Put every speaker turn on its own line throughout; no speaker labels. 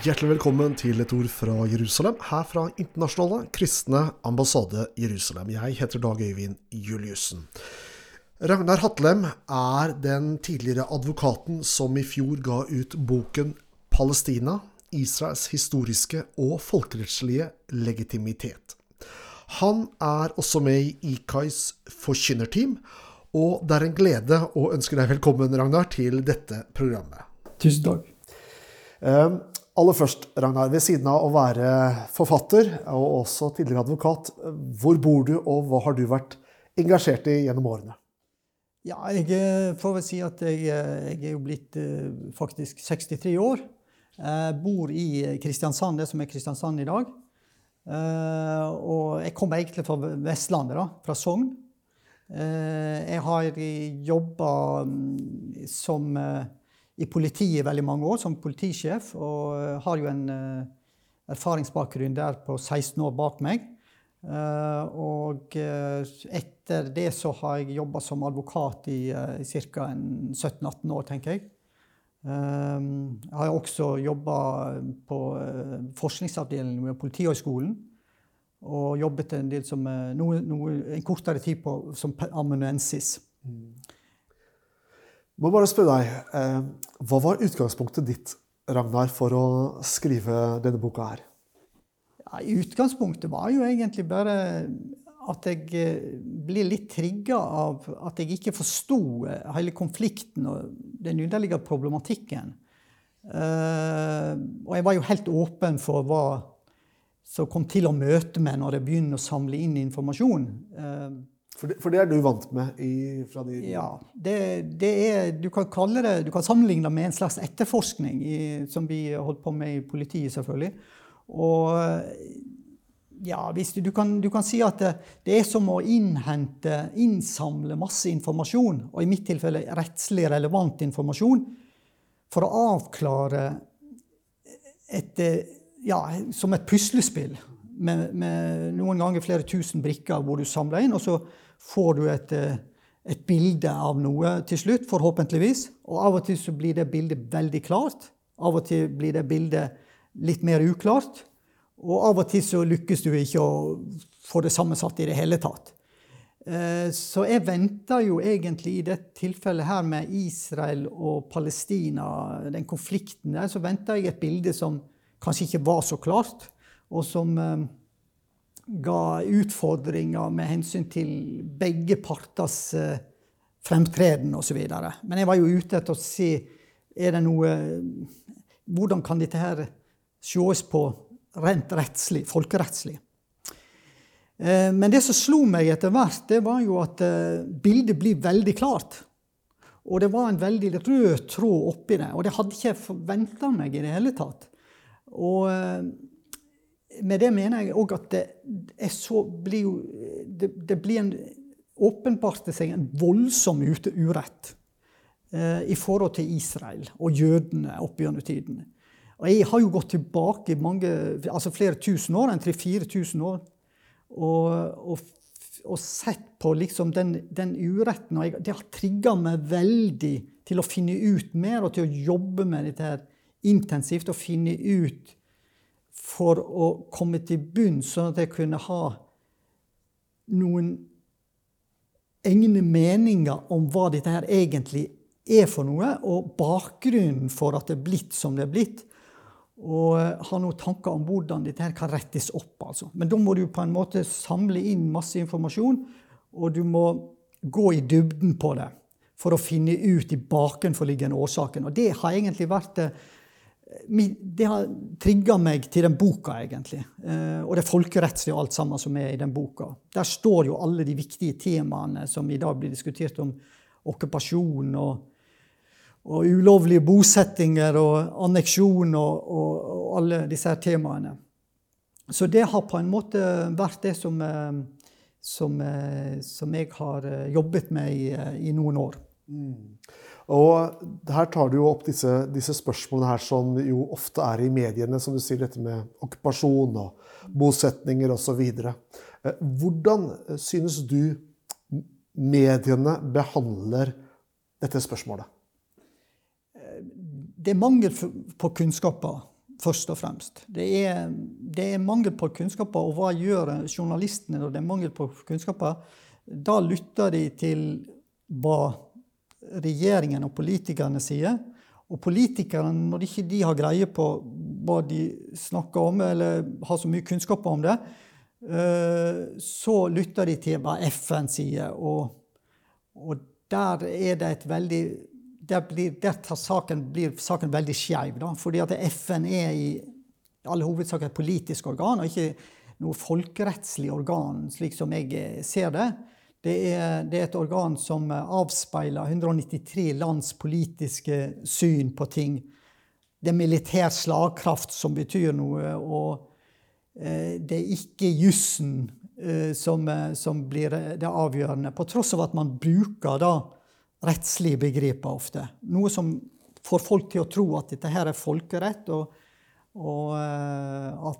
Hjertelig velkommen til et ord fra Jerusalem, her fra Internasjonale kristne ambassade Jerusalem. Jeg heter Dag Øyvind Juliussen. Ragnar Hatlem er den tidligere advokaten som i fjor ga ut boken 'Palestina Israels historiske og folkerettslige legitimitet'. Han er også med i IKAIs forkynnerteam, og det er en glede å ønske deg velkommen, Ragnar, til dette programmet.
Tusen takk.
Eh, aller først, Ragnar, ved siden av å være forfatter og også tidligere advokat, hvor bor du, og hva har du vært engasjert i gjennom årene?
Ja, jeg eh, får vel si at jeg, eh, jeg er jo blitt faktisk 63 år. Jeg bor i Kristiansand, det som er Kristiansand i dag. Og jeg kommer egentlig fra Vestlandet, da, fra Sogn. Jeg har jobba mm, som i politiet i veldig mange år, som politisjef. Og har jo en erfaringsbakgrunn der på 16 år bak meg. Og etter det så har jeg jobba som advokat i, i ca. 17-18 år, tenker jeg. Jeg har også jobba på forskningsavdelingen ved Politihøgskolen. Og jobbet en del som noe, noe, en kortere tid på, som amanuensis. Mm.
Må bare spørre deg, Hva var utgangspunktet ditt Ragnar, for å skrive denne boka her?
Ja, utgangspunktet var jo egentlig bare at jeg ble blir litt trigga av at jeg ikke forsto eh, hele konflikten og den underliggende problematikken. Og jeg var jo helt åpen for hva som kom til å møte meg når jeg begynner å samle inn informasjon.
For, det, for, det, er du vant med i, fra de
Ja. Det, det, er, du kan det, du kan sammenligne med en slags etterforskning i, som vi holdt på med i politiet, selvfølgelig. Og ja, du, du, kan, du, kan, si at det, det, er som å innhente, innsamle masse informasjon, og i mitt tilfelle rettslig relevant informasjon, for å avklare et Ja, som et puslespill med, med noen ganger flere tusen brikker hvor du samler inn, og så får du et, et bilde av noe til slutt, forhåpentligvis. Og av og til så blir det bildet veldig klart. Av og til blir det bildet litt mer uklart. Og av og til så lykkes du ikke å få det sammensatt i det hele tatt. Eh, så jeg venter jo egentlig i dette tilfellet her med Israel og Palestina, den konflikten der, så venter jeg et bilde som kanskje ikke var så klart, og som eh, ga utfordringer med hensyn til begge parters eh, fremtreden osv. Men jeg var jo ute etter å se er det noe Hvordan kan dette her sees på rent rettslig, folkerettslig. Eh, men det som slo meg etter hvert, det var jo at bildet blir veldig klart. Og det var en veldig rød tråd oppi det. Og det hadde ikke jeg forventa meg i det hele tatt. Og med det mener jeg òg at det, blir jo, det, det blir en åpenbarte seg en voldsom urett eh, i forhold til Israel og jødene opp gjennom tidene. Og jeg har jo gått tilbake mange, altså flere tusen år, enn 3000-4000 år, og, og, og, sett på liksom den, den uretten. Og jeg, det har trigga meg veldig til å finne ut mer og til å jobbe med dette her intensivt. Og finne ut for å komme til bunns, sånn at jeg kunne ha noen egne meninger om hva dette her egentlig er for noe, og bakgrunnen for at det er blitt som det er blitt. Og ha noen tanker om hvordan dette her kan rettes opp. Altså. Men da må du på en måte samle inn masse informasjon, og du må gå i dybden på det for å finne ut de bakenforliggende årsakene. Og det har egentlig vært eh, det har trigga meg til den boka, egentlig. Eh, og det folkerettslige og alt sammen som er i den boka. Der står jo alle de viktige temaene som i dag blir diskutert om okkupasjon og og ulovlige bosettinger og anneksjon og, og, og, alle disse her temaene. Så det har på en måte vært det som, eh, som, eh, som jeg har jobbet med i, i noen år. Mm.
Og her tar du jo opp disse, disse, spørsmålene her som jo ofte er i mediene, som du sier, dette med okkupasjon og bosetninger osv. Hvordan synes du mediene behandler dette spørsmålet?
det er mangel på kunnskaper først og fremst. Det er, det er mangel på kunnskaper, og hva gjør journalistene når det er mangel på kunnskaper? Da lytter de til hva regjeringen og politikerne sier. Og politikerne, når ikke de har greie på hva de snakker om, eller har så mye kunnskap om det, eh, så lytter de til hva FN sier. Og, og der er det et veldig der, blir, der saken, blir saken veldig skeiv. Fordi at FN er i all hovedsak et politisk organ, og ikke noe folkerettslig organ, slik som jeg eh, ser det. Det er, det er, et organ som avspeiler 193 lands politiske syn på ting. Det er militær slagkraft som betyr noe, og eh, det er ikke jussen eh, som, som, blir det avgjørende. På tross av at man bruker da rettslige begreper ofte. Noe som får folk til å tro at dette her er folkerett, og, og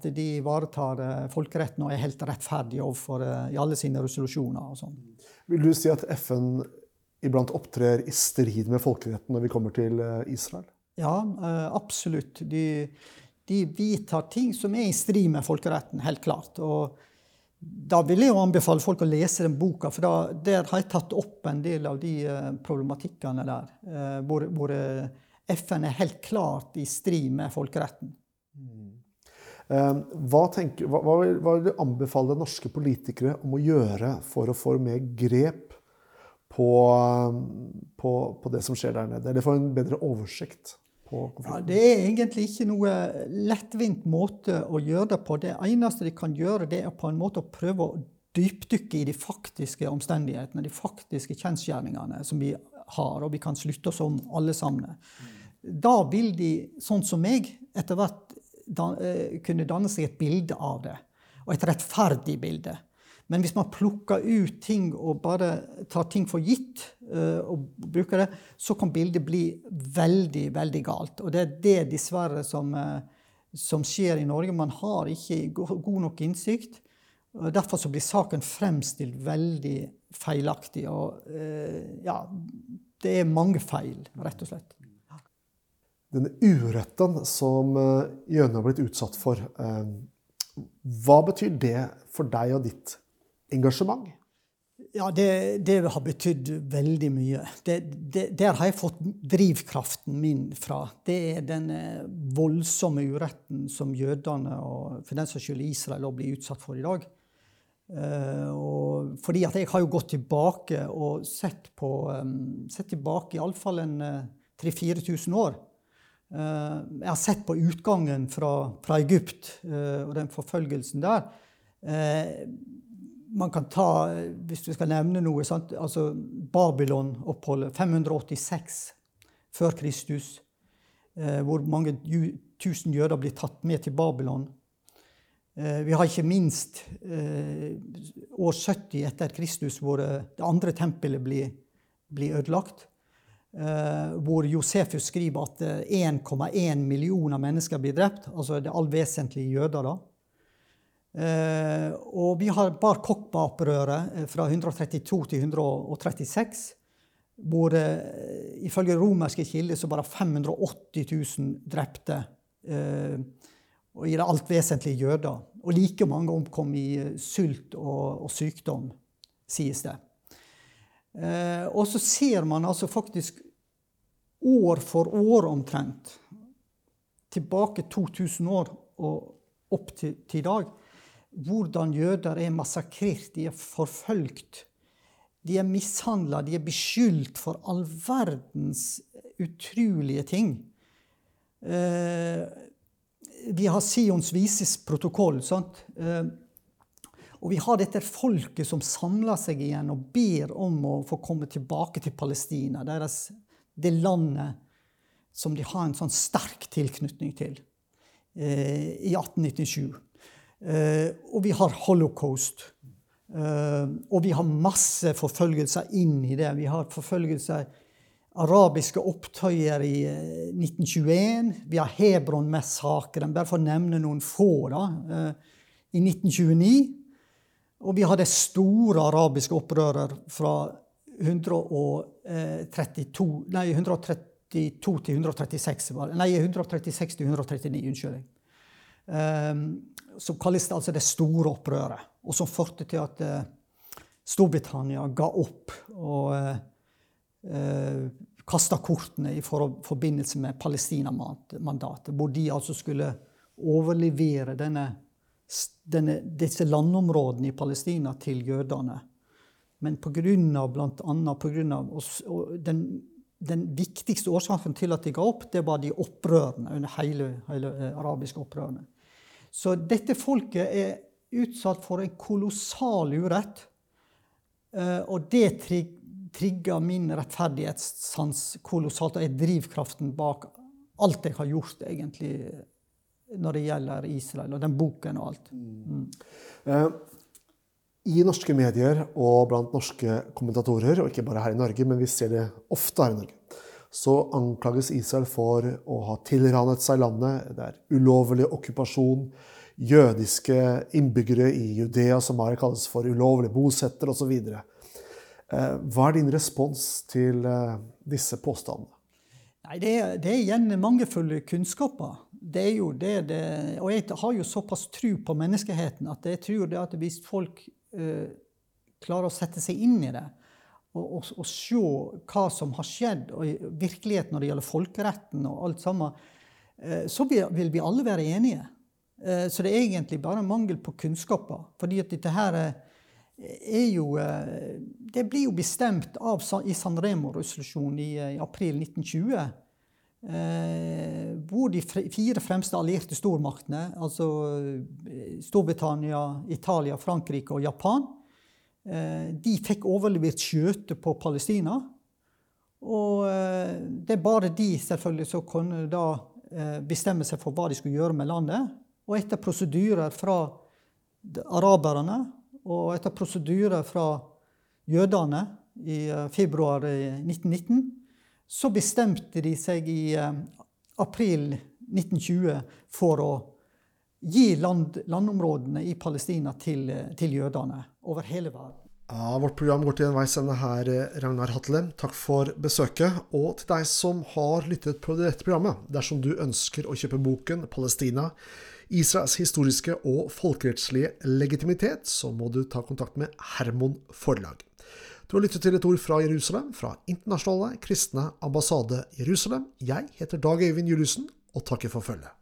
at de ivaretar uh, folkeretten og er helt rettferdige overfor uh, i alle sine resolusjoner. og sånn.
Vil du si at FN iblant opptrer i strid med folkeretten når vi kommer til Israel?
Ja, absolutt. De, de vidtar ting som er i strid med folkeretten, helt klart. Og da vil jeg jo anbefale folk å lese den boka, for da, der har jeg tatt opp en del av de problematikkene der. Hvor, hvor FN er helt klart i strid med folkeretten. Mm.
Hva, tenker, hva, hva, vil du anbefale norske politikere om å gjøre for å få mer grep på, på, på det som skjer der nede? Eller få en bedre oversikt?
Ja, det er egentlig ikke noe lettvint måte å gjøre det på. Det eneste de kan gjøre, det er på en måte å prøve å dypdykke i de faktiske omstendighetene, de faktiske kjensgjerningene som vi har, og vi kan slutte oss om alle sammen. Da vil de, sånn som meg, etter hvert eh, kunne danne seg et bilde av det. Og et rettferdig bilde. Men hvis man plukker ut ting og bare tar ting for gitt, uh, og bruker det, så kan bildet bli veldig, veldig galt. Og det er det dessverre som, uh, som skjer i Norge. Man har ikke god nok innsikt. og Derfor så blir saken fremstilt veldig feilaktig. Og ja, det er mange feil, rett og slett.
Denne uretten som jødene har blitt utsatt for, hva betyr det for deg og ditt engasjement?
Ja, det, det har betydd veldig mye. Det, det, der har jeg fått drivkraften min fra. Det er den eh, voldsomme uretten som jødene, og for den saks skyld Israel, blir utsatt for i dag. Og fordi at jeg har jo gått tilbake og sett på um, sett tilbake iallfall en uh, 3000-4000 år. Uh, jeg har sett på utgangen fra, fra Egypt uh, og den forfølgelsen der. Uh, man kan ta, hvis du skal nevne noe, sant? altså Babylon-oppholdet 586 før Kristus, eh, hvor mange tusen jøder blir tatt med til Babylon. Eh, vi har ikke minst eh, år 70 etter Kristus, hvor eh, det andre tempelet blir, blir ødelagt. Eh, hvor Josefus skriver at 1,1 eh, millioner mennesker blir drept. Altså det all vesentlige jøder. da. Uh, og vi har Bar Kokhba-opprøret eh, fra 132 til 136, hvor ifølge romerske kilder så bare det 580 000 drepte. Og i det alt vesentlige jøder. Og like mange omkom i sult og, og sykdom, sies det. Og så ser man altså faktisk år for år omtrent, tilbake 2000 år og opp til, til i dag, hvordan jøder er massakrert, de er forfølgt. De er mishandla, de er beskyldt for all verdens utrolige ting. Eh, vi har Sions vises protokoll. sant? Eh, og vi har dette folket som samler seg igjen og ber om å få komme tilbake til Palestina. Deres, det landet som de har en sånn sterk tilknytning til eh, i 1897. Eh, og vi har holocaust. Eh, og vi har masse forfølgelser inn i det. Vi har forfølgelser arabiske opptøyer i 1921. Eh, vi har Hebron-massakren, bare for å nevne noen få, da, i 1929. Og vi hadde store arabiske opprører fra 132, nei, 132 til 136. Nei, 136 til 139, unnskyld. Um, som kalles det altså det store opprøret, og som førte til at uh, Storbritannia ga opp og uh, uh kasta kortene i for, forbindelse med Palestina-mandatet, hvor de altså skulle overlevere denne, denne, disse landområdene i Palestina til jødene. Men pga. bl.a. den, den viktigste årsaken til at de ga opp, det var de opprørene under hele, hele eh, arabiske opprørene. Så dette folket er utsatt for en kolossal urett. Eh, og det trigger min rettferdighetssans kolossalt og er drivkraften bak alt jeg har gjort, egentlig, når det gjelder Israel og den boken og alt. Mm.
Uh, I norske medier og blant norske kommentatorer, og ikke bare her i Norge, men vi ser det ofte her i Norge, så anklages Israel for å ha tilranet seg landet. Det er ulovlig okkupasjon. Jødiske innbyggere i Judea som har kalles for ulovlige bosettere osv. Eh, hva er din respons til eh, disse påstandene?
Nei, det, er, det er igjen mangefulle kunnskaper. Det er jo det, det, Og jeg har jo såpass tro på menneskeheten at jeg tror det at hvis folk uh, klarer å sette seg inn i det og, og, og, se hva som har skjedd, og virkeligheten når det gjelder folkeretten og alt sammen, uh, så vil, vi alle være enige. Uh, så det er egentlig bare mangel på kunnskaper. Fordi at dette her er jo Det blir jo bestemt av, i San Remo-resolusjonen i, i, april 1920. Eh, hvor de fire fremste allierte stormaktene, altså eh, Storbritannia, Italia, Frankrike og Japan, eh, de fikk overlevert skjøte på Palestina. Og eh, det er bare de selvfølgelig som kunne da bestemme seg for hva de skulle gjøre med landet. Og etter prosedyrer fra araberne og etter prosedyrer fra jødene i februar 1919, så bestemte de seg i april 1920 for å gi land, landområdene i Palestina til, til, jødene over hele verden.
Ja, vårt program går til en veis ende her, Ragnar Hatlem. Takk for besøket. Og til deg som har lyttet på dette programmet, dersom du ønsker å kjøpe boken 'Palestina Israels historiske og folkerettslige legitimitet, så må du ta kontakt med Hermon Forlag. Du har lyttet til et ord fra Jerusalem, fra Internasjonale kristne ambassade Jerusalem. Jeg heter Dag Øyvind Juliussen, og takker for følget.